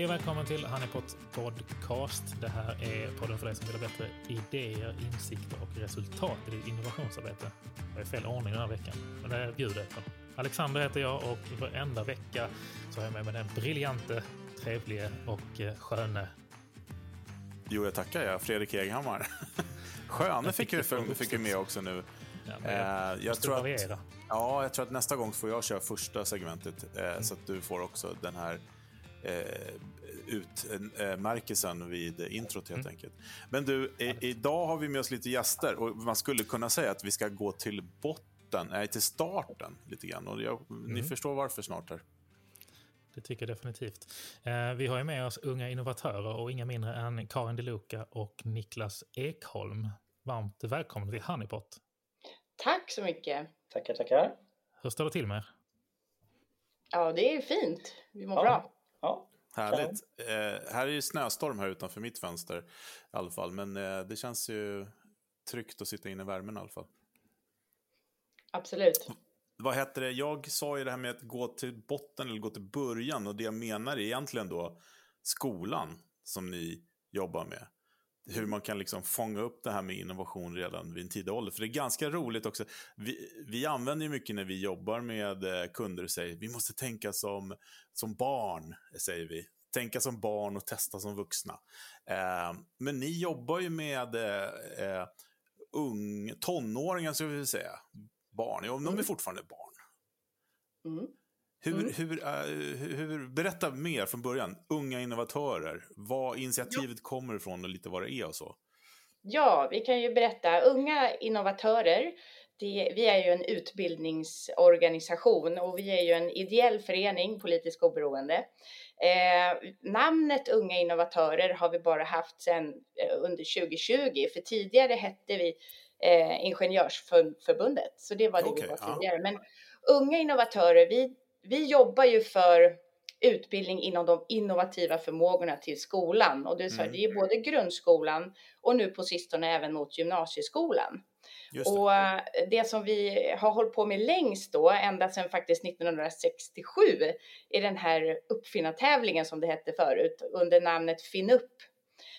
Hej och välkommen till Honeypot Podcast. Det här är podden för dig som vill ha bättre idéer, insikter och resultat i ditt innovationsarbete. Jag är fel ordning den här veckan, men det bjuder jag på. Alexander heter jag och varenda vecka så har jag med mig den briljante, trevlige och eh, sköne. Jo, jag tackar jag. Fredrik Eghammar. Sköne fick fick med också nu. Ja, jag, Eh, jag tror att, variera. ja, jag tror att nästa gång får jag köra första segmentet eh, så att du får också den här eh, utmärkelsen vid introt helt enkelt. Men du, i, idag har vi med oss lite gäster och man skulle kunna säga att vi ska gå till botten, nej till starten lite grann. Och jag, Ni förstår varför snart här. Det tycker jag definitivt. Eh, vi har ju med oss unga innovatörer och inga mindre än Karin De Luca och Niklas Ekholm. Varmt välkomna till Honeypot. Tack så mycket. Tackar, tackar. Hur står det till med er? Ja, det är fint. Vi mår Ja. bra. Ja, Härligt. Eh, här är ju snöstorm här utanför mitt fönster i alla fall. Men eh, det känns ju tryggt att sitta inne i värmen i alla fall. Absolut. Vad heter det? Jag sa ju det här med att gå till botten eller gå till början. Och det jag menar är egentligen då skolan som ni jobbar med. Hur man kan liksom fånga upp det här med innovation redan vid en tidig ålder. För det är ganska roligt också. Vi, vi använder ju mycket när vi jobbar med eh, kunder och säger vi måste tänka som, som barn, säger vi. Tänka som barn och testa som vuxna. Eh, men ni jobbar ju med eh, eh, ung, tonåringar, vill vi säga. Barn, ja, de är fortfarande barn. Mm. Hur, Mm. hur, eh, hur, berätta mer från början. Unga innovatörer, var initiativet kommer ifrån och lite vad det är och så. Ja, vi kan ju berätta. Unga innovatörer, det, vi är ju en utbildningsorganisation och vi är ju en ideell förening, politiskt oberoende. Eh, namnet Unga innovatörer har vi bara haft sedan eh, under 2020, för tidigare hette vi eh, Ingenjörsförbundet, så det var det Okej, vi var ja. tidigare. Men Unga innovatörer, vi, vi jobbar ju för utbildning inom de innovativa förmågorna till skolan. Och det, sa, Mm. det är både grundskolan och nu på sistone även mot gymnasieskolan. Det. Och eh, det som vi har hållit på med längst då, ända sedan faktiskt 1967, är den här uppfinnartävlingen som det hette förut, under namnet Finup.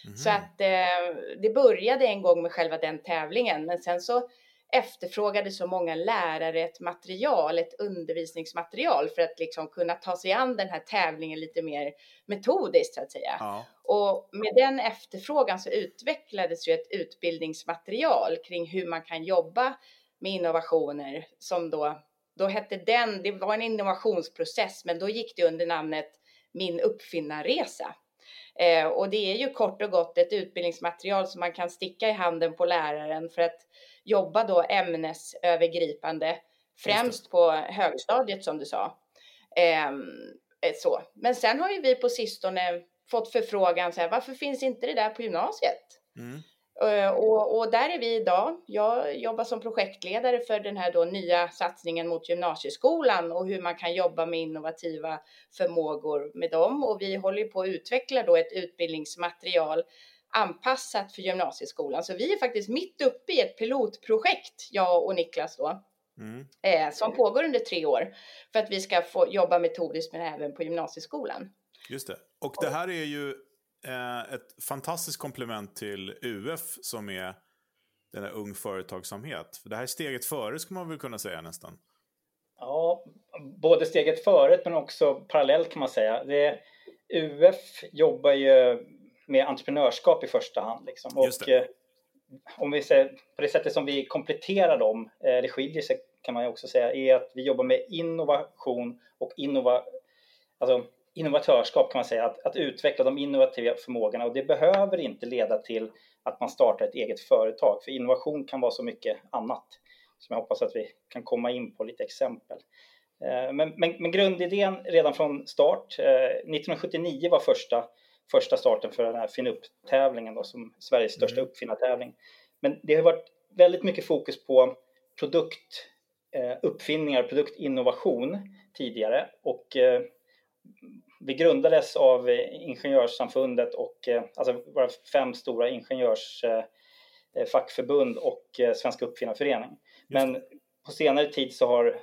Mhm. Så att eh, det började en gång med själva den tävlingen, men sen så efterfrågade så många lärare ett material, ett undervisningsmaterial för att liksom kunna ta sig an den här tävlingen lite mer metodiskt så att säga. Ja, Och med den efterfrågan så utvecklades ju ett utbildningsmaterial kring hur man kan jobba med innovationer som då, då hette den, det var en innovationsprocess, men då gick det under namnet Min uppfinnarresa. Eh, och det är ju kort och gott ett utbildningsmaterial som man kan sticka i handen på läraren för att jobba då ämnesövergripande, främst på högstadiet som du sa. Ehm, eh, så. Men sen har ju vi på sistone fått förfrågan så här, varför finns inte det där på gymnasiet? mm. Eh, Och, och där är vi idag. Jag jobbar som projektledare för den här då nya satsningen mot gymnasieskolan och hur man kan jobba med innovativa förmågor med dem. Och vi håller på att utveckla då ett utbildningsmaterial anpassat för gymnasieskolan. Så vi är faktiskt mitt uppe i ett pilotprojekt, jag och Niklas då, Mm. eh, som pågår under tre år för att vi ska få jobba metodiskt med det även på gymnasieskolan. Just det. Och det här är ju eh, ett fantastiskt komplement till UF som är den här ung företagsamhet. För det här är steget före skulle man väl kunna säga nästan. ja, både steget före men också parallellt kan man säga. Det, UF jobbar ju med entreprenörskap i första hand. Liksom. Och eh, om vi säger på det sättet som vi kompletterar dem, eh, det skiljer sig kan man ju också säga, är att vi jobbar med innovation och innova, alltså innovatörskap kan man säga, att, att utveckla de innovativa förmågorna och det behöver inte leda till att man startar ett eget företag, för innovation kan vara så mycket annat som jag hoppas att vi kan komma in på lite exempel. Eh, Men, men, men grundidén redan från start, eh, 1979 var första, första starten för den här Finup-tävlingen då, som Sveriges största Mm. uppfinnartävling. Men det har varit väldigt mycket fokus på produkt, eh, produktinnovation tidigare och eh, vi grundades av eh, Ingenjörssamfundet och eh, alltså våra fem stora ingenjörsfackförbund och eh, Svenska uppfinnarförening. Men på senare tid så har, eh,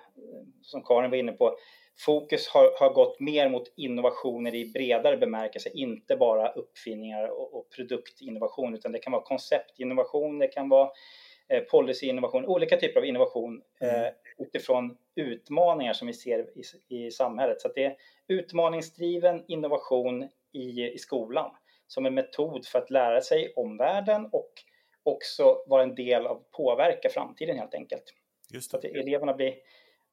som Karin var inne på, fokus har, har gått mer mot innovationer i bredare bemärkelse, inte bara uppfinningar och, och produktinnovation, utan det kan vara konceptinnovation, det kan vara eh, policyinnovation, olika typer av innovation eh, mm. utifrån utmaningar som vi ser i, i samhället. Så det är utmaningsdriven innovation i, i skolan som en metod för att lära sig om världen och också vara en del av påverka framtiden helt enkelt. Just det. Så att eleverna blir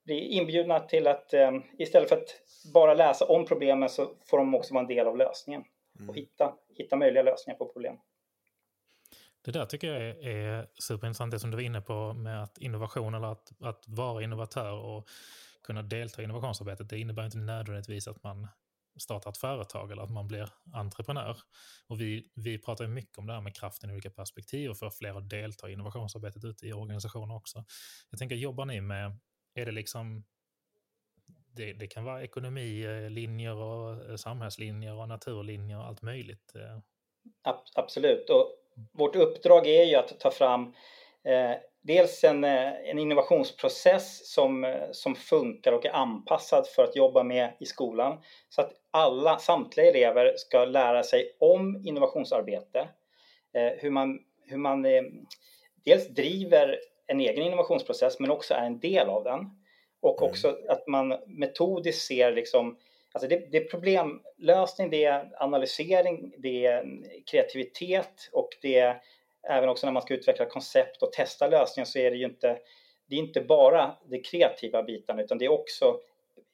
blir inbjudna till att eh, istället för att bara läsa om problemen så får de också vara en del av lösningen mm. och hitta, hitta möjliga lösningar på problem. Det där tycker jag är, är superintressant, det som du var inne på med att innovation eller att, att vara innovatör och kunna delta i innovationsarbetet, det innebär inte nödvändigtvis att man startar ett företag eller att man blir entreprenör. Och vi, vi pratar mycket om det här med kraften i olika perspektiv och för fler att delta i innovationsarbetet ute i organisationer också. Jag tänker, jobbar ni med är det liksom det, det, kan vara ekonomilinjer och eh, samhällslinjer och naturlinjer och allt möjligt. Eh. Absolut, och vårt uppdrag är ju att ta fram eh, dels en, eh, en innovationsprocess som, som funkar och är anpassad för att jobba med i skolan. Så att alla, samtliga elever ska lära sig om innovationsarbete, eh, hur man, hur man eh, dels driver en egen innovationsprocess men också är en del av den. Och mm. också att man metodiskt ser liksom, alltså det, det, är problemlösning, det är analysering, det är kreativitet och det är även också när man ska utveckla koncept och testa lösningar så är det ju inte, det är inte bara de kreativa bitarna utan det är också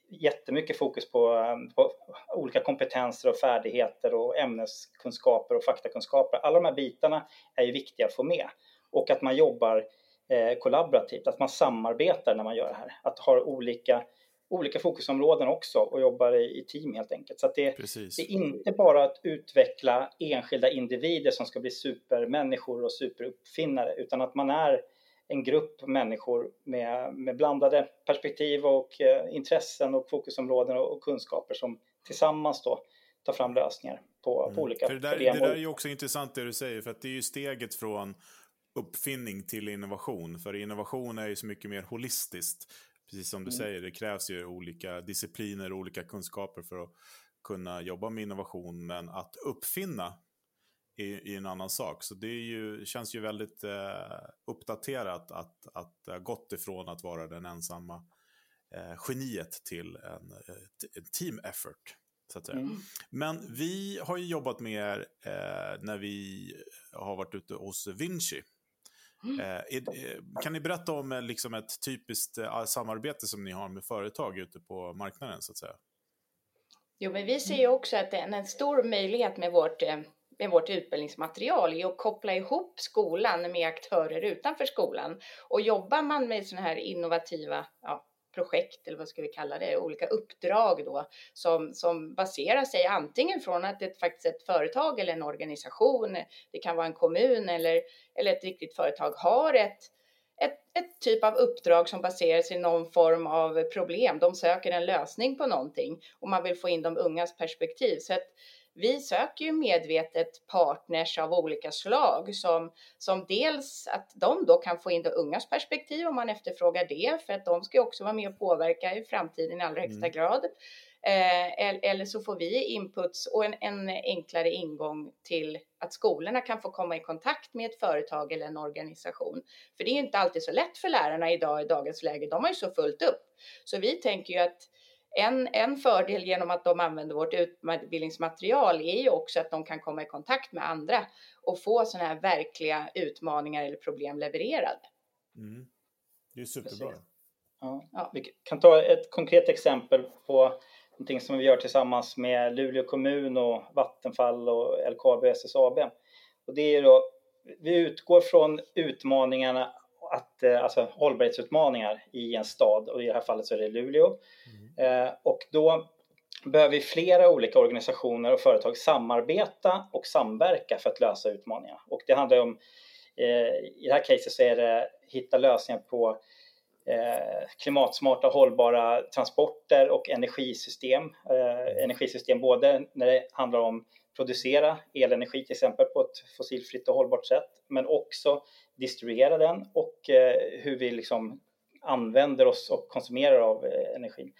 jättemycket fokus på, på, olika kompetenser och färdigheter och ämneskunskaper och faktakunskaper. Alla de här bitarna är ju viktiga att få med och att man jobbar eh, kollaborativt, att man samarbetar när man gör det här. Att ha olika, olika fokusområden också och jobbar i, i team helt enkelt. Så det, det, är inte bara att utveckla enskilda individer som ska bli supermänniskor och superuppfinnare utan att man är en grupp människor med, med blandade perspektiv och eh, intressen och fokusområden och, och, kunskaper som tillsammans då tar fram lösningar på, mm. på olika för det där, problem. Det där är ju också intressant det du säger, för att det är ju steget från uppfinning till innovation. För innovation är ju så mycket mer holistiskt. Precis som du mm. säger, det krävs ju olika discipliner och olika kunskaper för att kunna jobba med innovation. Men att uppfinna är, är en annan sak. Så det ju, känns ju väldigt eh, uppdaterat att, att det har gått ifrån att vara den ensamma eh, geniet till en, eh, en team effort. Mm. Men vi har ju jobbat med er eh, när vi har varit ute hos Vinci. Eh, eh, kan ni berätta om eh, liksom ett typiskt samarbete som ni har med företag ute på marknaden så att säga? Jo, men vi ser ju också att en, en stor möjlighet med vårt, med vårt utbildningsmaterial är att koppla ihop skolan med aktörer utanför skolan. Och jobbar man med sådana här innovativa ja, projekt eller vad ska vi kalla det, olika uppdrag då som, som baserar sig antingen från att det faktiskt är ett företag eller en organisation, det kan vara en kommun eller, eller ett riktigt företag har ett, ett, ett typ av uppdrag som baserar sig i någon form av problem. De söker en lösning på någonting och man vill få in de ungas perspektiv. Så att vi söker ju medvetet partners av olika slag som, som dels att de då kan få in de ungas perspektiv om man efterfrågar det för att de ska också vara med och påverka i framtiden i allra högsta mm. grad. Eh, eller så får vi inputs och en, en, enklare ingång till att skolorna kan få komma i kontakt med ett företag eller en organisation. För det är inte alltid så lätt för lärarna idag i dagens läge. De har ju så fullt upp. Så vi tänker ju att en, en fördel genom att de använder vårt utbildningsmaterial är ju också att de kan komma i kontakt med andra och få sådana här verkliga utmaningar eller problem levererade. Mm. Det är superbra. Ja. ja. Vi kan ta ett konkret exempel på någonting som vi gör tillsammans med Luleå kommun och Vattenfall och LKAB och SSAB. Och det är då, vi utgår från utmaningarna att, eh, alltså hållbarhetsutmaningar i en stad och i det här fallet så är det Luleå. Mm. Eh, och då behöver flera olika organisationer och företag samarbeta och samverka för att lösa utmaningarna. Och det handlar om, eh, i det här caset så är det hitta lösningar på eh, klimatsmarta hållbara transporter och energisystem. Eh, energisystem både när det handlar om producera elenergi till exempel på ett fossilfritt och hållbart sätt men också distribuera den och eh, hur vi liksom använder oss och konsumerar av eh, energin.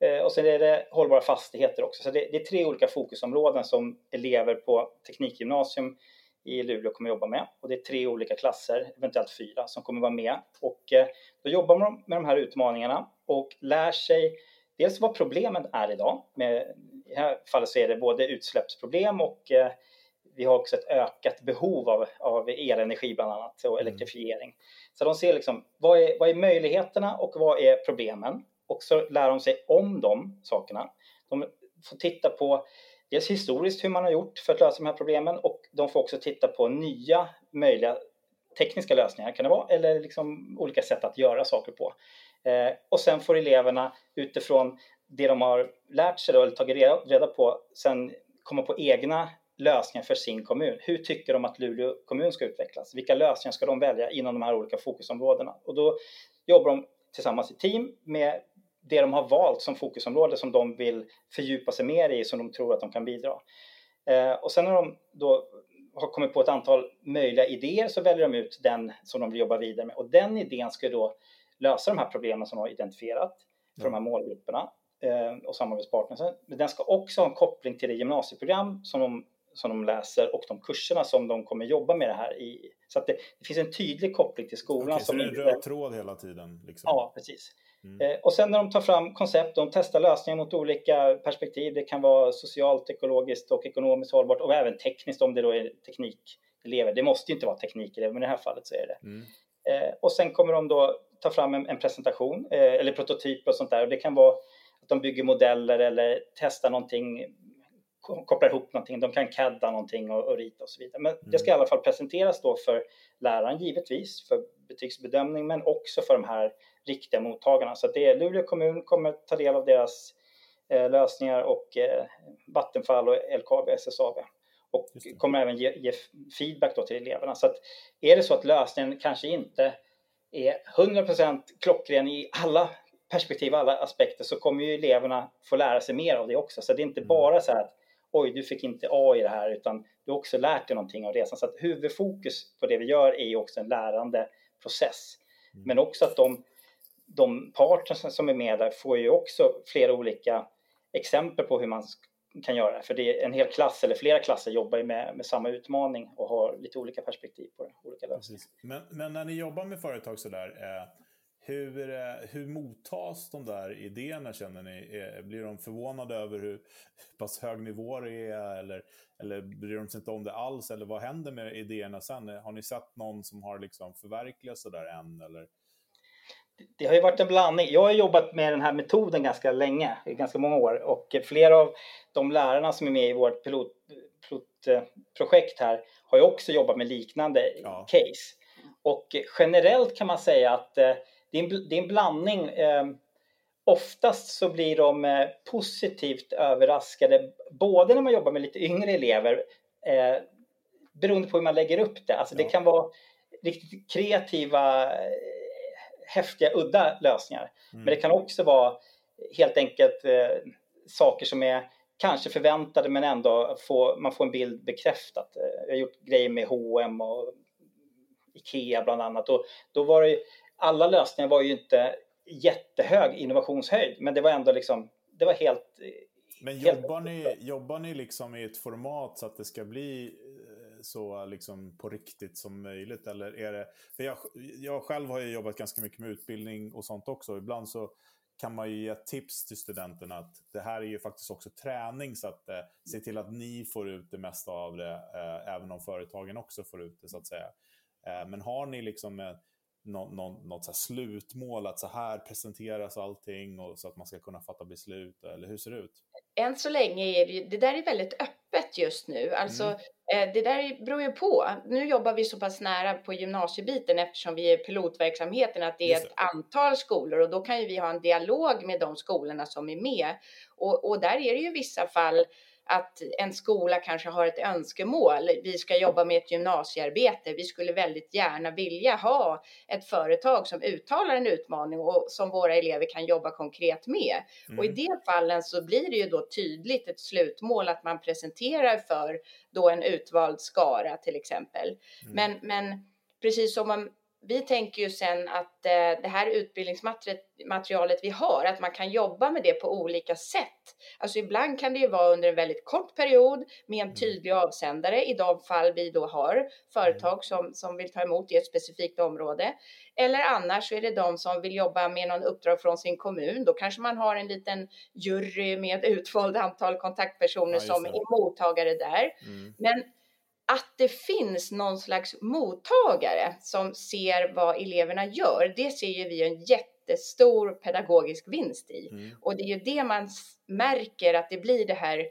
Eh, och sen är det hållbara fastigheter också. Så det, det, är tre olika fokusområden som elever på Teknikgymnasium i Luleå kommer jobba med. Och det är tre olika klasser, eventuellt fyra, som kommer vara med. Och eh, då jobbar man med de här utmaningarna och lär sig dels vad problemen är idag. Med, I det här fallet så är det både utsläppsproblem och eh, vi har också ett ökat behov av, av elenergi bland annat och mm. elektrifiering. Mm. Så de ser liksom vad är, vad är möjligheterna och vad är problemen? Och så lär de sig om de sakerna. De får titta på dels historiskt hur man har gjort för att lösa de här problemen och de får också titta på nya möjliga tekniska lösningar kan det vara eller liksom olika sätt att göra saker på. Eh, och sen får eleverna utifrån det de har lärt sig då, eller tagit reda, reda på sen komma på egna lösningar för sin kommun. Hur tycker de att Luleå kommun ska utvecklas? Vilka lösningar ska de välja inom de här olika fokusområdena? Och då jobbar de tillsammans i team med det de har valt som fokusområde som de vill fördjupa sig mer i, som de tror att de kan bidra. Eh, och sen när de då har kommit på ett antal möjliga idéer så väljer de ut den som de vill jobba vidare med. Och den idén ska då lösa de här problemen som de har identifierat för de här målgrupperna eh, och samarbetspartners. Men den ska också ha en koppling till det gymnasieprogram som de, som de läser och de kurserna som de kommer jobba med det här i. Så att det, det finns en tydlig koppling till skolan. Okej, som så det är en röd tråd hela tiden? Liksom. Ja, precis. Mm. Eh, och sen när de tar fram koncept, de testar lösningar mot olika perspektiv. Det kan vara socialt, ekologiskt och ekonomiskt hållbart och även tekniskt om det då är teknikelever. Det måste inte vara teknikelever, men i det här fallet så är det. Mm. Eh, och sen kommer de då ta fram en, en presentation eh, eller prototyper och sånt där. Och det kan vara att de bygger modeller eller testar någonting, kopplar ihop någonting. De kan cadda någonting och, och rita och så vidare. Men mm. det ska i alla fall presenteras då för läraren givetvis för betygsbedömning, men också för de här riktiga mottagarna. Så det är Luleå kommun kommer ta del av deras eh, lösningar och eh, Vattenfall och LKAB, SSAB. Och kommer även ge, ge, feedback till eleverna. Så att är det så att lösningen kanske inte är 100% klockren i alla perspektiv, alla aspekter, så kommer ju eleverna få lära sig mer av det också. Så det är inte mm. bara så här att oj, du fick inte A i det här, utan du har också lärt dig någonting av resan. Så att huvudfokus på det vi gör är ju också en lärande process. Mm. Men också att de de partners som är med där får ju också flera olika exempel på hur man kan göra det. För det är en hel klass eller flera klasser jobbar ju med, med samma utmaning och har lite olika perspektiv på det, olika. Men, men, när ni jobbar med företag sådär, eh, hur, eh, hur mottas de där idéerna känner ni? Eh, blir de förvånade över hur pass hög nivå det är? Eller, eller bryr de sig inte om det alls? Eller vad händer med idéerna sen? Har ni sett någon som har liksom förverkligat sådär än? Eller? det har ju varit en blandning. Jag har jobbat med den här metoden ganska länge, i ganska många år och flera av de lärarna som är med i vårt pilot, pilotprojekt här har ju också jobbat med liknande ja. case. Och generellt kan man säga att eh, det är en, det är en blandning. Eh, oftast så blir de eh, positivt överraskade, både när man jobbar med lite yngre elever, beroende på hur man lägger upp det. Alltså ja. det kan vara riktigt kreativa häftiga, udda lösningar. Mm. Men det kan också vara helt enkelt eh, saker som är kanske förväntade men ändå få, man får en bild bekräftat. Eh, jag har gjort grejer med H&M och Ikea bland annat och då var det alla lösningar var ju inte jättehög innovationshöjd men det var ändå liksom, det var helt men jobbar ni, jobbar ni liksom i ett format så att det ska bli så liksom på riktigt som möjligt? Eller är det, för jag, jag själv har ju jobbat ganska mycket med utbildning och sånt också. Ibland så kan man ju ge tips till studenterna att det här är ju faktiskt också träning så att eh, se till att ni får ut det mesta av det, eh, även om företagen också får ut det så att säga. Eh, men har ni liksom eh, något, något, så slutmål att så här presenteras allting och så att man ska kunna fatta beslut eller hur ser det ut? än så länge är det, det där är väldigt öppet just nu. Alltså, mm. Eh, det där beror ju på. Nu jobbar vi så pass nära på gymnasiebiten eftersom vi är pilotverksamheten att det är ett antal skolor och då kan ju vi ha en dialog med de skolorna som är med. Och, och där är det ju i vissa fall att en skola kanske har ett önskemål. Vi ska jobba med ett gymnasiearbete. Vi skulle väldigt gärna vilja ha ett företag som uttalar en utmaning och som våra elever kan jobba konkret med. Mm. Och i de fallen så blir det ju då tydligt ett slutmål att man presenterar för då en utvald skara till exempel. Mm. Men, men precis som man vi tänker ju sen att eh, det här utbildningsmaterialet vi har, att man kan jobba med det på olika sätt. Alltså ibland kan det ju vara under en väldigt kort period med en mm. tydlig avsändare i de fall vi då har företag mm. som, som vill ta emot i ett specifikt område. Eller annars så är det de som vill jobba med någon uppdrag från sin kommun. Då kanske man har en liten jury med utvald antal kontaktpersoner ja, som är mottagare där. Mm. Men att det finns någon slags mottagare som ser vad eleverna gör, det ser ju vi en jättestor pedagogisk vinst i. Mm. Och det är ju det man märker att det blir det här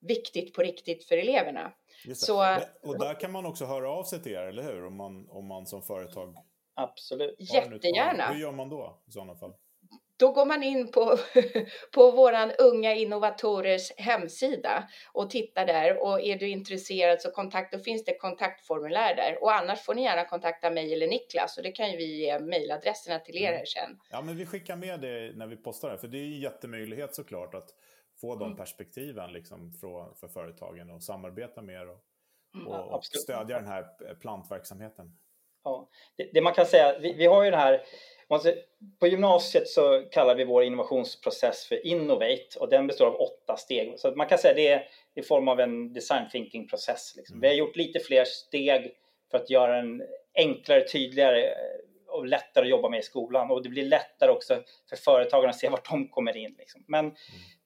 viktigt på riktigt för eleverna. Så, och där kan man också höra av sig till er, eller hur? Om man, om man som företag Absolut. Jättegärna. Hur gör man då i sådana fall? Då går man in på, på våran Unga Innovatorers hemsida och tittar där och är du intresserad så kontakt, då finns det kontaktformulär där och annars får ni gärna kontakta mig eller Niklas och det kan ju vi ge mejladresserna till er här sen. Ja, men vi skickar med det när vi postar det, för det är en jättemöjlighet såklart att få de mm. perspektiven liksom för, för företagen och samarbeta mer och, mm. och, och stödja den här plantverksamheten. Ja, det, det, man kan säga, vi, vi har ju det här på gymnasiet så kallar vi vår innovationsprocess för Innovate och den består av åtta steg. Så man kan säga det är i form av en design thinking process. Liksom. Vi har gjort lite fler steg för att göra den enklare, tydligare eh, och lättare att jobba med i skolan och det blir lättare också för företagen att se vart de kommer in. Liksom. Men, mm.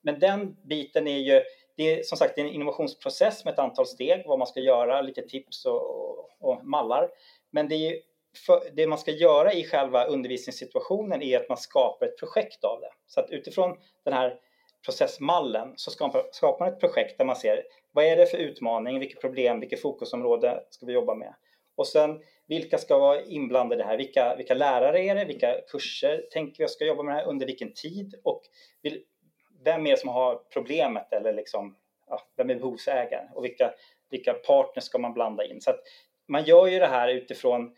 men den biten är ju, det är som sagt en innovationsprocess med ett antal steg, vad man ska göra, lite tips och, och, och mallar. Men det är ju för, det man ska göra i själva undervisningssituationen är att man skapar ett projekt av det. Så att utifrån den här processmallen så skapar, skapar man ett projekt där man ser vad är det för utmaning, vilket problem, vilket fokusområde ska vi jobba med? Och sen vilka ska vara inblandade här? Vilka, vilka lärare är det? Vilka kurser tänker vi ska jobba med det här? Under vilken tid? Och vill, vem är det som har problemet eller liksom, ja, vem är behovsägaren? Och vilka, vilka partners ska man blanda in? Så att man gör ju det här utifrån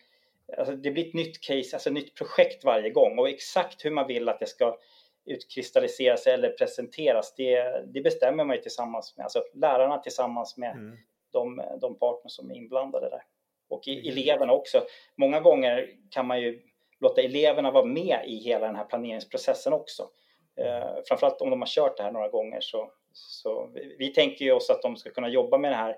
Alltså det blir ett nytt case, alltså ett nytt projekt varje gång och exakt hur man vill att det ska utkristalliseras eller presenteras, det, det bestämmer man ju tillsammans med, alltså lärarna tillsammans med mm. de, de partners som är inblandade där. Och i, mm. eleverna också. Många gånger kan man ju låta eleverna vara med i hela den här planeringsprocessen också. Eh, framförallt om de har kört det här några gånger så, så vi, vi tänker ju oss att de ska kunna jobba med det här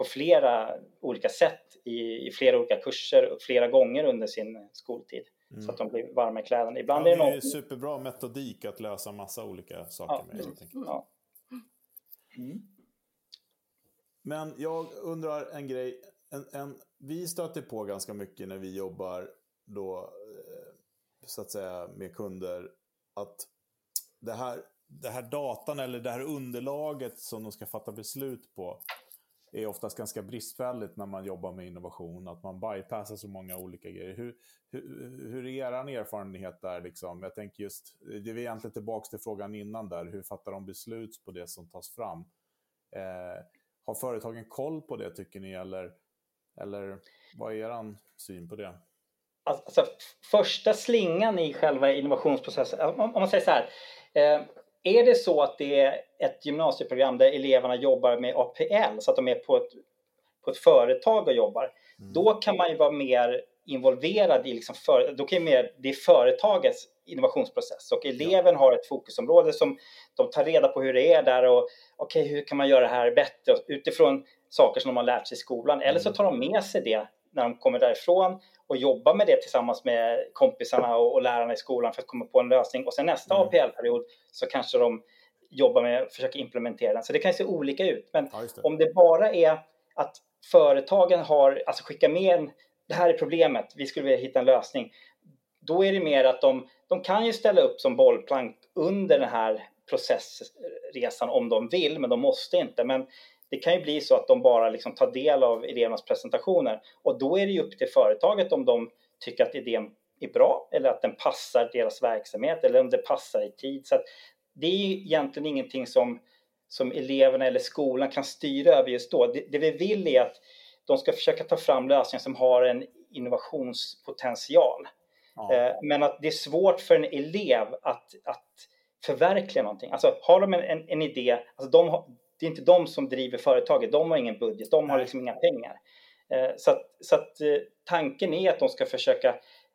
på flera olika sätt i, i flera olika kurser flera gånger under sin skoltid. Mm. Så att de blir varma i kläderna. Ibland ja, är det, något... är superbra metodik att lösa massa olika saker ja. med. Ja. Mm. Men jag undrar en grej. En, en, vi stöter på ganska mycket när vi jobbar då, eh, så att säga, med kunder. Att det här, det här datan eller det här underlaget som de ska fatta beslut på är oftast ganska bristfälligt när man jobbar med innovation, att man bypassar så många olika grejer. Hur, hur, hur är er erfarenhet där? Liksom? Jag tänker just, det är egentligen tillbaka till frågan innan där, hur fattar de beslut på det som tas fram? Eh, har företagen koll på det tycker ni, eller, eller vad är er syn på det? Alltså, första slingan i själva innovationsprocessen, om, man säger så här, eh, är det så att det är ett gymnasieprogram där eleverna jobbar med APL, så att de är på ett, på ett företag och jobbar, mm. då kan man ju vara mer involverad i liksom för, då kan mer, det är företagets innovationsprocess och eleven ja. har ett fokusområde som de tar reda på hur det är där och okej, okay, hur kan man göra det här bättre utifrån saker som de har lärt sig i skolan. Eller så mm. tar de med sig det när de kommer därifrån och jobba med det tillsammans med kompisarna och, och lärarna i skolan för att komma på en lösning. Och sen nästa mm. APL-period så kanske de jobbar med att försöka implementera den. Så det kan se olika ut. Men ja, det. om det bara är att företagen har, alltså skicka med en, det här är problemet, vi skulle vilja hitta en lösning. Då är det mer att de, de kan ju ställa upp som bollplank under den här processresan om de vill, men de måste inte. Men det kan ju bli så att de bara liksom tar del av elevernas presentationer och då är det ju upp till företaget om de tycker att idén är bra eller att den passar deras verksamhet eller om det passar i tid. Så det är egentligen ingenting som, som eleverna eller skolan kan styra över just då. Det, det vi vill är att de ska försöka ta fram lösningar som har en innovationspotential. Ja. Eh, men att det är svårt för en elev att, att förverkliga någonting. Alltså har de en, en, en idé, alltså de det är inte de som driver företaget, de har ingen budget, de har liksom inga pengar. Eh, så att, så att eh, tanken är att de ska försöka,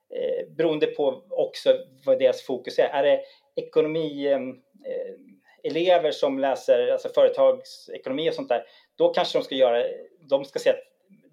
eh, beroende på också vad deras fokus är, är det ekonomi elever som läser alltså företagsekonomi och sånt där, då kanske de ska göra, de ska se att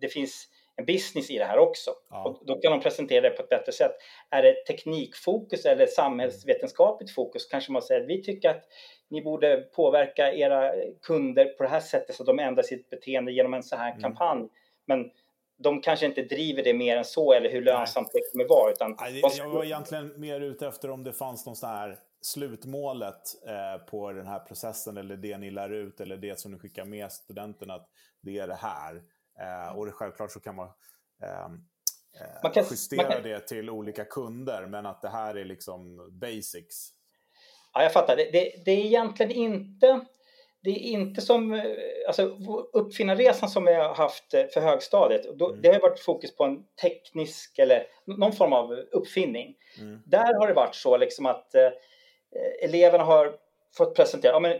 det finns en business i det här också. Ja. Och då kan de presentera det på ett bättre sätt. Är det teknikfokus eller samhällsvetenskapligt fokus kanske man säger vi tycker att ni borde påverka era kunder på det här sättet så att de ändrar sitt beteende genom en så här mm. kampanj. Men de kanske inte driver det mer än så eller hur lönsamt Nej. det kommer vara. Utan Nej, jag var egentligen mer ute efter om det fanns någon sån här slutmålet eh, på den här processen eller det ni lär ut eller det som ni skickar med studenterna att det är det här. Eh, och det, självklart så kan man, eh, man kan, justera man kan... det till olika kunder men att det här är liksom basics. Ja, jag fattar. Det, det, det är egentligen inte det är inte som eh, alltså, uppfinnarresan som vi har haft eh, för högstadiet. Då, mm. Det har varit fokus på en teknisk eller någon form av uppfinning. Mm. Där har det varit så liksom att eh, eleverna har fått presentera ja, men,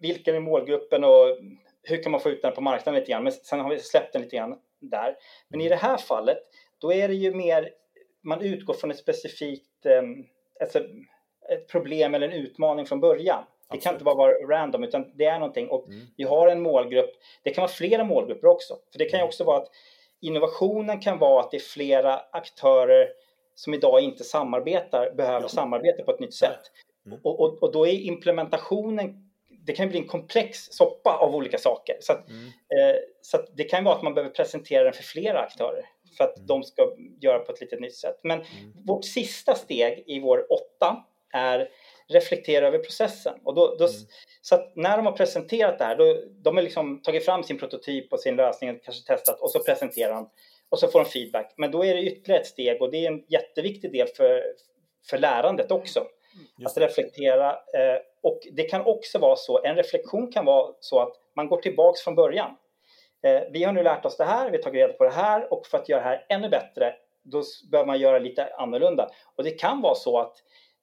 vilken är målgruppen och hur kan man få ut den på marknaden lite grann. Men sen har vi släppt den lite grann där. Men i det här fallet, då är det ju mer man utgår från ett specifikt eh, alltså, ett problem eller en utmaning från början. Det kan inte bara vara random utan det är någonting och mm. vi har en målgrupp. Det kan vara flera målgrupper också. För det kan ju mm. också vara att innovationen kan vara att det är flera aktörer som idag inte samarbetar behöver ja. samarbeta på ett nytt sätt. Mm. Och, och, och, då är implementationen det kan bli en komplex soppa av olika saker. Så, att, mm. eh, så det kan vara att man behöver presentera den för flera aktörer för att mm. de ska göra på ett lite nytt sätt. Men mm. vårt sista steg i vår åtta är reflektera över processen. Och då, då mm. Så när de har presenterat det här, då, de har liksom tagit fram sin prototyp och sin lösning, kanske testat och så presenterar de och så får de feedback. Men då är det ytterligare ett steg och det är en jätteviktig del för, för lärandet också. Mm. Att reflektera. Eh, och det kan också vara så, en reflektion kan vara så att man går tillbaks från början. Eh, vi har nu lärt oss det här, vi har tagit reda på det här och för att göra det här ännu bättre då behöver man göra lite annorlunda. Och det kan vara så att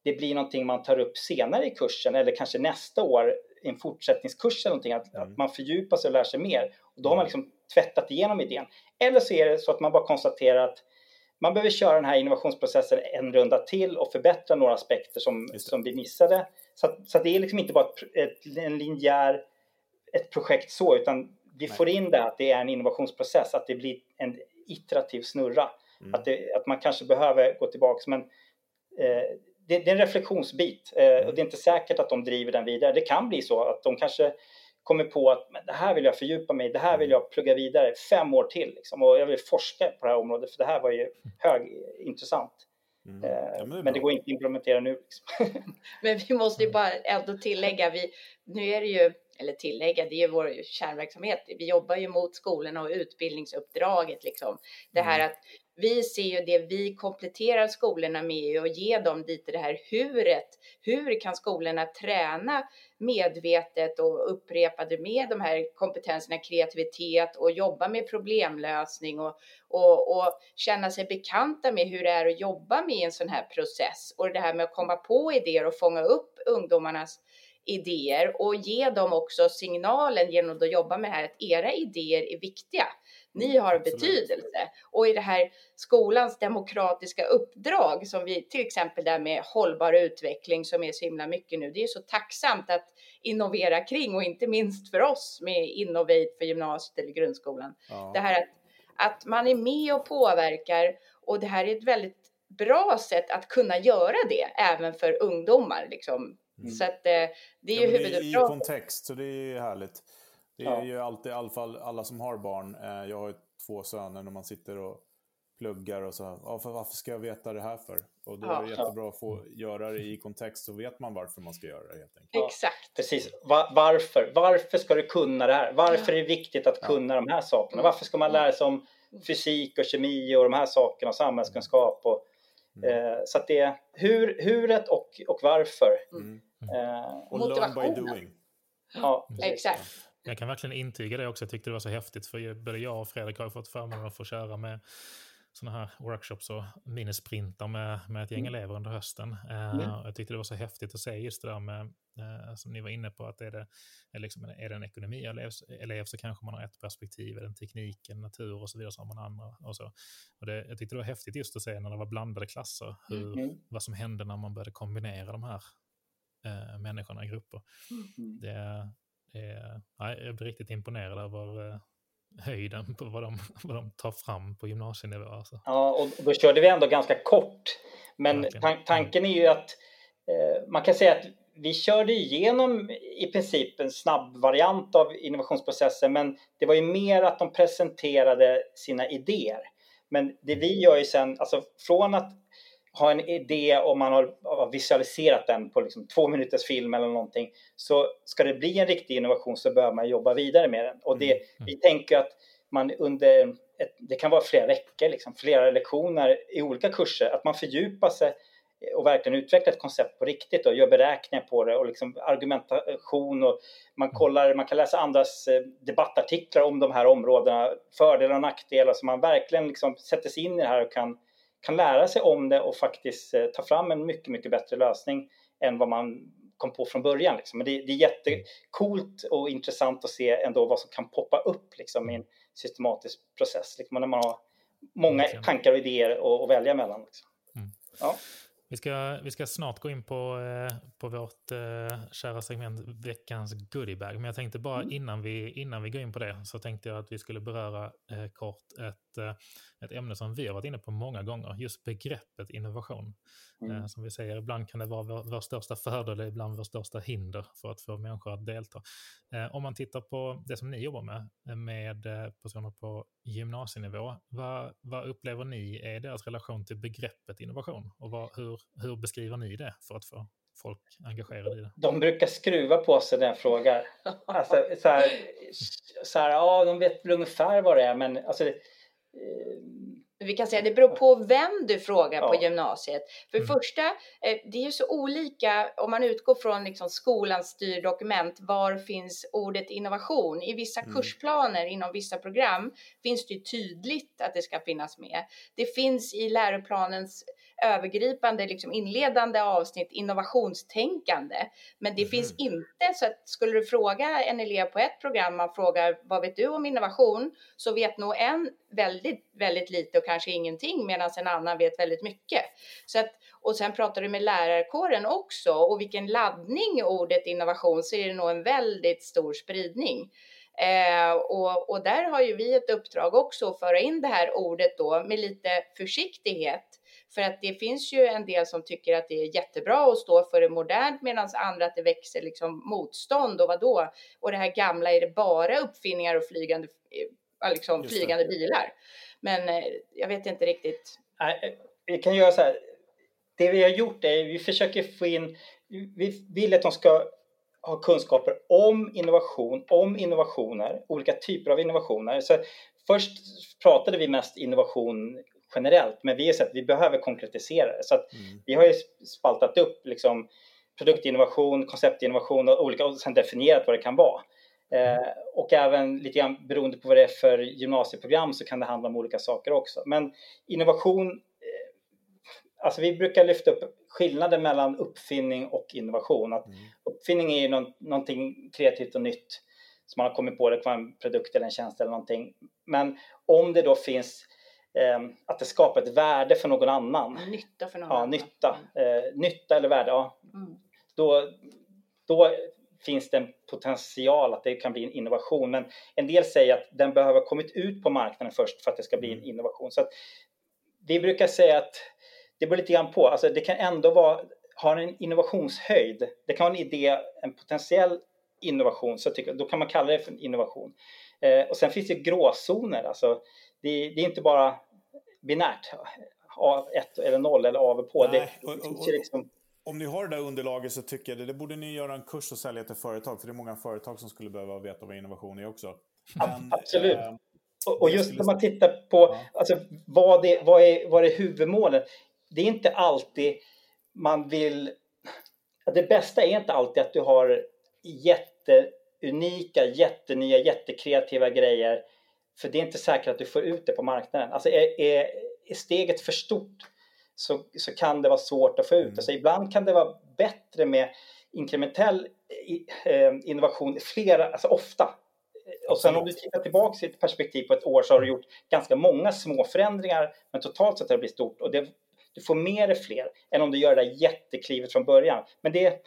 det blir någonting man tar upp senare i kursen eller kanske nästa år i en fortsättningskurs eller någonting, att, mm. att man fördjupar sig och lär sig mer. Och då har man mm. liksom tvättat igenom idén. Eller så är det så att man bara konstaterar att man behöver köra den här innovationsprocessen en runda till och förbättra några aspekter som, som vi missade. Så, att, så att det är liksom inte bara ett, ett, en linjär ett projekt så, utan vi Nej. får in det att det är en innovationsprocess, att det blir en iterativ snurra. Mm. Att, det, att man kanske behöver gå tillbaks. Men eh, det, det, är en reflektionsbit eh, och det är inte säkert att de driver den vidare. Det kan bli så att de kanske kommer på att men det här vill jag fördjupa mig det här vill jag plugga vidare fem år till liksom, och jag vill forska på det här området för det här var ju högintressant. Mm. Eh, ja, men, det men, det går inte att implementera nu. Liksom. men vi måste ju bara ändå tillägga, vi, nu är det ju eller tillägga, det är vår kärnverksamhet. Vi jobbar ju mot skolorna och utbildningsuppdraget liksom. Det här mm. att vi ser ju det vi kompletterar skolorna med och ger dem lite det här huret. Hur kan skolorna träna medvetet och upprepade med de här kompetenserna kreativitet och jobba med problemlösning och, och, och känna sig bekanta med hur det är att jobba med en sån här process och det här med att komma på idéer och fånga upp ungdomarnas idéer och ge dem också signalen genom att jobba med det här att era idéer är viktiga. Ni har Absolut. betydelse. Och i det här skolans demokratiska uppdrag som vi till exempel där med hållbar utveckling som är så himla mycket nu. Det är så tacksamt att innovera kring och inte minst för oss med Innovate för gymnasiet eller grundskolan. Ja. Det här att, att man är med och påverkar och det här är ett väldigt bra sätt att kunna göra det även för ungdomar. Liksom. Mm. Så att, eh, det är ju ja, huvuduppdraget. Det är i kontext, så det är härligt. Det är ja. ju alltid, i alla fall alla som har barn. Eh, jag har ju två söner när man sitter och pluggar och så. Ja, för varför ska jag veta det här för? Och då ja, är det jättebra ja. att få göra det i kontext så vet man varför man ska göra det helt enkelt. Ja, Exakt. Precis. Va varför? Varför ska du kunna det här? Varför är det viktigt att kunna de här sakerna? Varför ska man lära sig om fysik och kemi och de här sakerna och samhällskunskap? Och, mm. eh, så att det är hur, huret och, och varför. Mm. Eh, och learn by doing. Ja, exakt. Jag kan verkligen intyga det också. Jag tyckte det var så häftigt för både jag och Fredrik har fått förmånen att få köra med sådana här workshops och minisprintar med, med ett gäng mm. elever under hösten. Mm. Jag tyckte det var så häftigt att se just det där med, som ni var inne på, att är det, är liksom, är det en ekonomielev elev så kanske man har ett perspektiv, är det en teknik, en natur och så vidare så har man andra. Och så. Och det, jag tyckte det var häftigt just att se när det var blandade klasser, hur, mm. vad som hände när man började kombinera de här äh, människorna i grupper. Mm. Det, det, jag blir riktigt imponerad över höjden på vad de, vad de tar fram på gymnasienivå. Alltså. Ja, och då körde vi ändå ganska kort. Men tan tanken är ju att eh, man kan säga att vi körde igenom i princip en snabb variant av innovationsprocessen men det var ju mer att de presenterade sina idéer. Men det vi gör ju sen, alltså från att ha en idé och man har visualiserat den på liksom två minuters film eller någonting så ska det bli en riktig innovation så bör man jobba vidare med den. Och det, mm. mm. vi tänker att man under, ett, det kan vara flera veckor, liksom, flera lektioner i olika kurser, att man fördjupar sig och verkligen utvecklar ett koncept på riktigt och gör beräkningar på det och liksom argumentation och man kollar, man kan läsa andras eh, debattartiklar om de här områdena, fördelar och nackdelar så man verkligen liksom sätter sig in i det här och kan kan lära sig om det och faktiskt eh, ta fram en mycket, mycket bättre lösning än vad man kom på från början. Liksom. Men det, det är jättekult och intressant att se ändå vad som kan poppa upp liksom, i en systematisk process. Liksom, när man har många tankar och idéer att välja mellan. Liksom. Mm. Ja. Vi ska, vi ska snart gå in på, eh, på vårt eh, kära segment veckans goodiebag. Men jag tänkte bara mm. innan, vi, innan vi går in på det så tänkte jag att vi skulle beröra eh, kort ett, eh, ett ämne som vi har varit inne på många gånger. Just begreppet innovation. Mm. Eh, som vi säger, ibland kan det vara vår, vår största fördel, ibland vår största hinder för att få människor att delta. Eh, om man tittar på det som ni jobbar med, med personer på gymnasienivå, vad, vad upplever ni är deras relation till begreppet innovation? Och vad, hur, hur beskriver ni det för att få folk engagerade i det? De brukar skruva på sig när jag frågar. Alltså, så här, så här, ja, de vet väl ungefär vad det är, men alltså, vi kan säga det beror på vem du frågar ja. på gymnasiet. För mm. första, eh, det är ju så olika om man utgår från liksom skolans styrdokument. Var finns ordet innovation? I vissa mm. kursplaner inom vissa program finns det ju tydligt att det ska finnas med. Det finns i läroplanens övergripande liksom inledande avsnitt innovationstänkande. Men det mm. finns inte så att skulle du fråga en elev på ett program, man frågar vad vet du om innovation? Så vet nog en väldigt, väldigt lite och kanske ingenting medan en annan vet väldigt mycket. Så att, och sen pratar du med lärarkåren också och vilken laddning ordet innovation så är det nog en väldigt stor spridning. Eh, och, och där har ju vi ett uppdrag också att föra in det här ordet då med lite försiktighet för att det finns ju en del som tycker att det är jättebra att stå för det modernt medan andra att det växer liksom motstånd och vad då? Och det här gamla, är det bara uppfinningar och flygande, eh, liksom flygande bilar? Men eh, jag vet inte riktigt. Nej, eh, vi kan göra så här. Det vi har gjort är vi försöker få in, vi vill att de ska ha kunskaper om innovation, om innovationer, olika typer av innovationer. Så först pratade vi mest innovation generellt, men vi har sett att vi behöver konkretisera det. Så att mm. vi har ju spaltat upp liksom produktinnovation, konceptinnovation och olika och sen definierat vad det kan vara. Eh, och även lite grann beroende på vad det är för gymnasieprogram så kan det handla om olika saker också. Men innovation, eh, alltså vi brukar lyfta upp skillnaden mellan uppfinning och innovation. Att mm. Uppfinning är ju någon, någonting kreativt och nytt som man har kommit på, det kan vara en produkt eller en tjänst eller någonting. Men om det då finns att det skapar ett värde för någon annan. Nytta för någon ja, annan. Nytta, eh, nytta eller värde, ja. Mm. Då, då finns det en potential att det kan bli en innovation. Men en del säger att den behöver ha kommit ut på marknaden först för att det ska bli en mm. innovation. Så att vi brukar säga att det beror lite grann på. Alltså det kan ändå vara, ha en innovationshöjd. Det kan vara en idé, en potentiell innovation, så tycker, då kan man kalla det för innovation. Eh, och sen finns det gråzoner. Alltså, det, det är inte bara binärt, A1 eller 0 eller av och på. Nej, det, och, och, liksom... Om ni har det där underlaget så tycker jag det, det borde ni göra en kurs och sälja till företag, för det är många företag som skulle behöva veta vad innovation är också. Men, Absolut. Äh, och just när man tittar på ja. alltså, vad, det, vad, är, vad är huvudmålet? Det är inte alltid man vill... Det bästa är inte alltid att du har jätteunika, jättenya, jättekreativa grejer för det är inte säkert att du får ut det på marknaden. Alltså är, är, är steget för stort så, så kan det vara svårt att få ut. Mm. Alltså ibland kan det vara bättre med inkrementell eh, innovation flera, alltså ofta. Och sen om du tittar tillbaka i ett perspektiv på ett år så har du gjort ganska många små förändringar men totalt sett har det blivit stort och det, du får med dig fler än om du gör det där jätteklivet från början. Men det,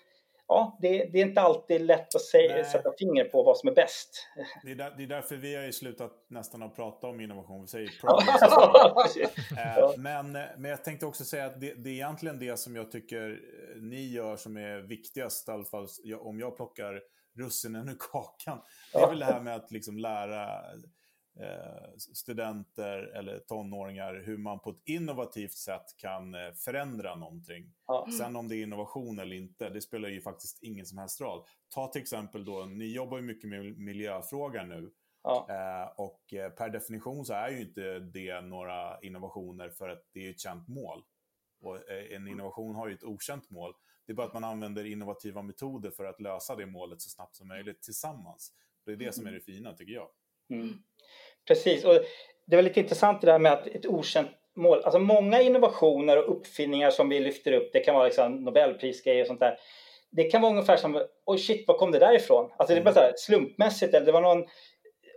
ja, det, det, är inte alltid lätt att säga, sätta finger på vad som är bäst. Det är, där, det är därför vi har slutat nästan att prata om innovation. Vi säger progress. eh, men, men jag tänkte också säga att det, det är egentligen det som jag tycker ni gör som är viktigast, i alla fall om jag plockar russinen ur kakan. Det är väl det här med att liksom lära Eh, studenter eller tonåringar hur man på ett innovativt sätt kan eh, förändra någonting. Ja. Sen om det är innovation eller inte, det spelar ju faktiskt ingen som helst roll. Ta till exempel då, ni jobbar ju mycket med miljöfrågan nu. Ja. Eh, och per definition så är ju inte det några innovationer för att det är ett känt mål. Och en innovation har ju ett okänt mål. Det är bara att man använder innovativa metoder för att lösa det målet så snabbt som möjligt tillsammans. Det är det som är det fina tycker jag. Mm. Precis, och det är väldigt intressant det där med att ett okänt mål, alltså många innovationer och uppfinningar som vi lyfter upp, det kan vara liksom Nobelprisgrejer och sånt där. Det kan vara ungefär som, oj shit, var kom det där ifrån? Alltså det är bara så här, slumpmässigt eller det var någon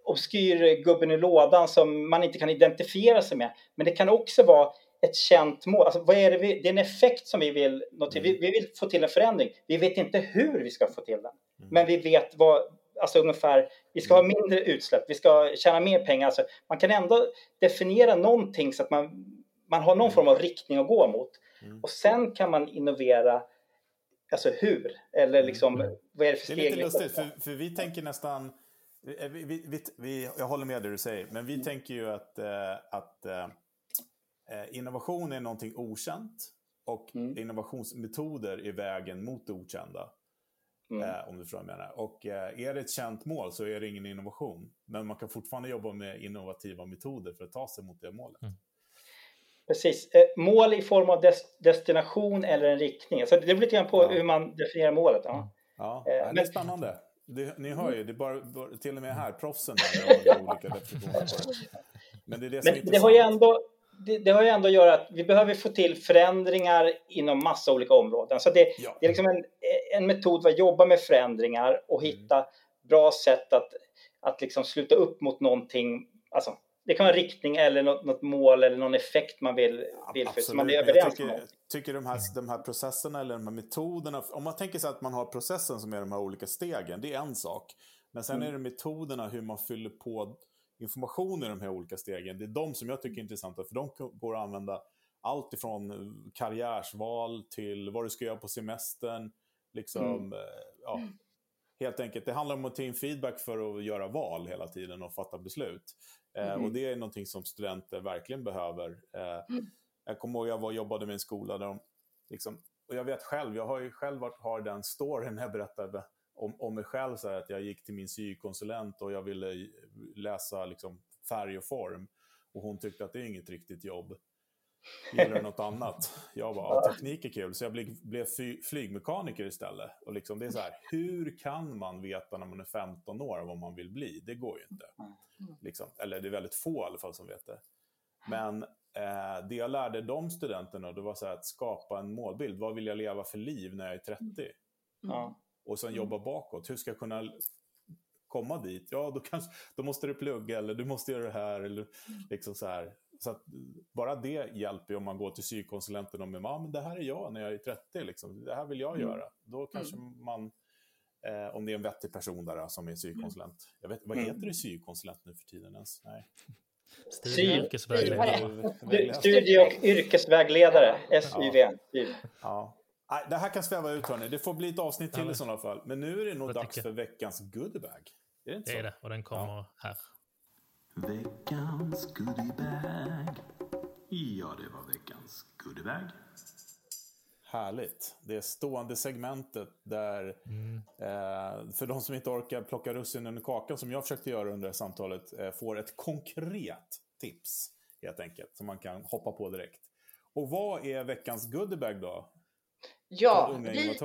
obskyr gubben i lådan som man inte kan identifiera sig med. Men det kan också vara ett känt mål. Alltså, vad är det, vi, det är en effekt som vi vill nå till. Vi, vi, vill få till en förändring. Vi vet inte hur vi ska få till den. Mm. Men vi vet vad, alltså ungefär, vi ska ha mm. mindre utsläpp, vi ska tjäna mer pengar. Alltså, man kan ändå definiera någonting så att man, man har någon form av riktning att gå mot. Mm. Och sen kan man innovera, alltså hur? Eller mm. liksom, mm. vad är det för steg? Det är lite lustigt, för, för vi tänker nästan, vi, vi, vi, vi, jag håller med det du säger, men vi mm. tänker ju att, äh, att äh, innovation är någonting okänt och mm. innovationsmetoder är vägen mot det okända. Mm. Eh, om du förstår vad jag menar. Och eh, är det ett känt mål så är det ingen innovation. Men man kan fortfarande jobba med innovativa metoder för att ta sig mot det målet. Mm. Precis. Eh, mål i form av des destination eller en riktning. Alltså det beror lite grann på ja. hur man definierar målet. Ja, ja. Eh, det är spännande. Det, ni hör ju, det är bara, till och med här, proffsen där, olika definitioner Men det är det som Men är det har ju ändå det, det, har ju ändå att göra att vi behöver få till förändringar inom massa olika områden. Så det, ja. det är liksom en, en metod för att jobba med förändringar och mm. hitta mm. bra sätt att, att liksom sluta upp mot någonting. Alltså, det kan vara en riktning eller något, något mål eller någon effekt man vill, vill för, så man är överens jag tycker, om. tycker de här, de här processerna eller de här metoderna, om man tänker sig att man har processen som är de här olika stegen, det är en sak. Men sen mm. är det metoderna, hur man fyller på information i de här olika stegen, det är de som jag tycker är intressanta, för de går att använda allt ifrån karriärsval till vad du ska göra på semestern. Liksom, mm. Eh, ja, helt enkelt, det handlar om att ta in feedback för att göra val hela tiden och fatta beslut. Eh, mm. och det är någonting som studenter verkligen behöver. Eh, mm. Jag kommer ihåg jag var jobbade med en skola där de, liksom, och jag vet själv, jag har ju själv varit, har den storyn jag berättade om, om mig själv, så att jag gick till min sykonsulent och jag ville läsa liksom, färg och form. Och hon tyckte att det är inget riktigt jobb. Gillar du något annat? Jag bara, ja, teknik är kul. Så jag blev, blev flygmekaniker istället. Och liksom, det är så här, hur kan man veta när man är 15 år vad man vill bli? Det går ju inte. Liksom, eller det är väldigt få i alla fall som vet det. Men eh, det jag lärde de studenterna det var så att skapa en målbild. Vad vill jag leva för liv när jag är 30? Mm och sen mm. jobba bakåt. Hur ska jag kunna komma dit? Ja, då, kanske, då måste du plugga eller du måste göra det här. Eller, mm. liksom så här. Så att, bara det hjälper om man går till sykonsulenten och med, ah, men det här är jag när jag är 30, liksom. det här vill jag mm. göra. Då kanske mm. man, eh, om det är en vettig person där som är sykonsulent. Jag vet, vad heter det sykonsulent nu för tiden ens? Nej. Studie och yrkesvägledare. Studie och yrkesvägledare, SYV. Ja. ja. Nej, det här kan sväva ut hörni. Det får bli ett avsnitt till i sådana fall. Men nu är det nog dags för veckans goodiebag. Är det inte så? Det är det, och den kommer ja. här. Veckans goodiebag. Ja, det var veckans goodiebag. Härligt. Det stående segmentet där, mm. eh, för de som inte orkar plocka russinen i kakan som jag försökte göra under samtalet, eh, får ett konkret tips helt enkelt som man kan hoppa på direkt. Och vad är veckans goodiebag då? Ja, vi,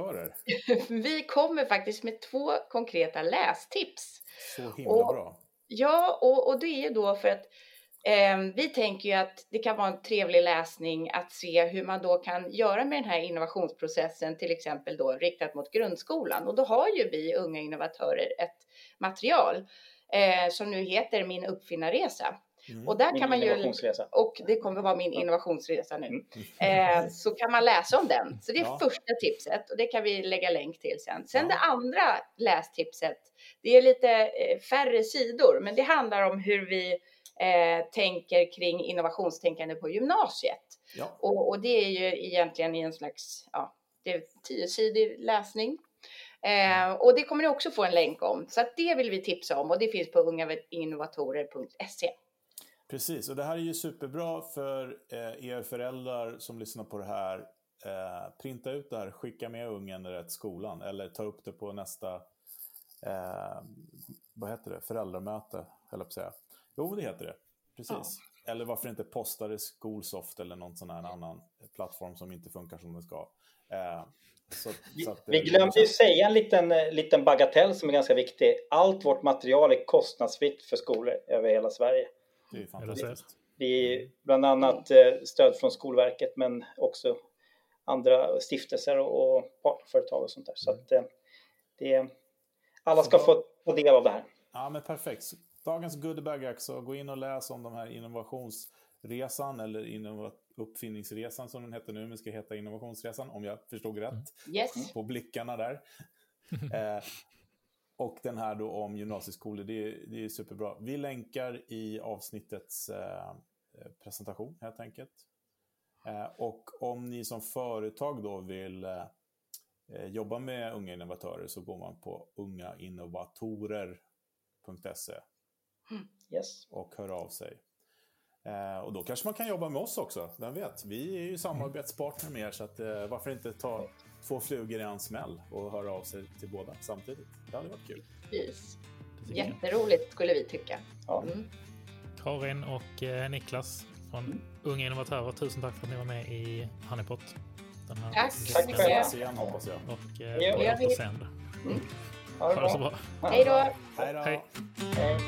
vi kommer faktiskt med två konkreta lästips. Så himla och, bra. Ja, och, och det är då för att Eh, vi tänker ju att det kan vara en trevlig läsning att se hur man då kan göra med den här innovationsprocessen, till exempel då riktat mot grundskolan. Och då har ju vi unga innovatörer ett material eh, som nu heter Min uppfinnarresa. Mm. Och där Min kan man ju, och det kommer vara min innovationsresa nu, eh, så kan man läsa om den. Så det är Ja. första tipset och det kan vi lägga länk till sen. Sen Ja. det andra lästipset, det är lite eh, färre sidor, men det handlar om hur vi eh, tänker kring innovationstänkande på gymnasiet. Ja. Och, och det är ju egentligen i en slags, ja, det är tiosidig läsning. Eh, och det kommer ni också få en länk om. Så att det vill vi tipsa om och det finns på ungainnovatorer.se. Precis, och det här är ju superbra för eh, er föräldrar som lyssnar på det här. Eh, printa ut det här, skicka med ungen till skolan eller ta upp det på nästa eh, vad heter det? föräldramöte, höll jag på att säga. Jo, det heter det. Precis. Eller varför inte posta det i Skolsoft eller någon sån här annan plattform som inte funkar som den ska. Eh, så, så att, Vi eh, glömde ju säga en liten, liten bagatell som är ganska viktig. Allt vårt material är kostnadsfritt för skolor över hela Sverige. Det är fantastiskt. Det är bland annat eh, stöd från Skolverket men också andra stiftelser och partnerföretag och sånt där. Så att eh, det, alla ska få, få del av det här. Ja, men perfekt. Dagens goodiebag är också, gå in och läs om de här innovationsresan eller uppfinningsresan som den heter nu, men ska heta innovationsresan om jag förstod rätt Yes. på blickarna där. eh, och den här då om gymnasieskolor, det är, det är superbra. Vi länkar i avsnittets eh, presentation helt enkelt. Eh, och om ni som företag då vill eh, eh, jobba med unga innovatörer så går man på ungainnovatorer.se Yes. och hör av sig. Eh, och då kanske man kan jobba med oss också, vem vet? Vi är ju samarbetspartner med er så att, eh, varför inte ta två flugor i en smäll och höra av sig till båda samtidigt. Det hade varit kul. Precis. Det. Jätteroligt skulle vi tycka. Ja. Mm. Karin och eh, Niklas från Unga Innovatörer, tusen tack för att ni var med i Honeypot. Den här Tack. Tack själva. Ses igen hoppas jag. Och Ja, eh, på återseende. Ha det Ha det så bra. bra. Hej då! Hej då! Hej. Hej.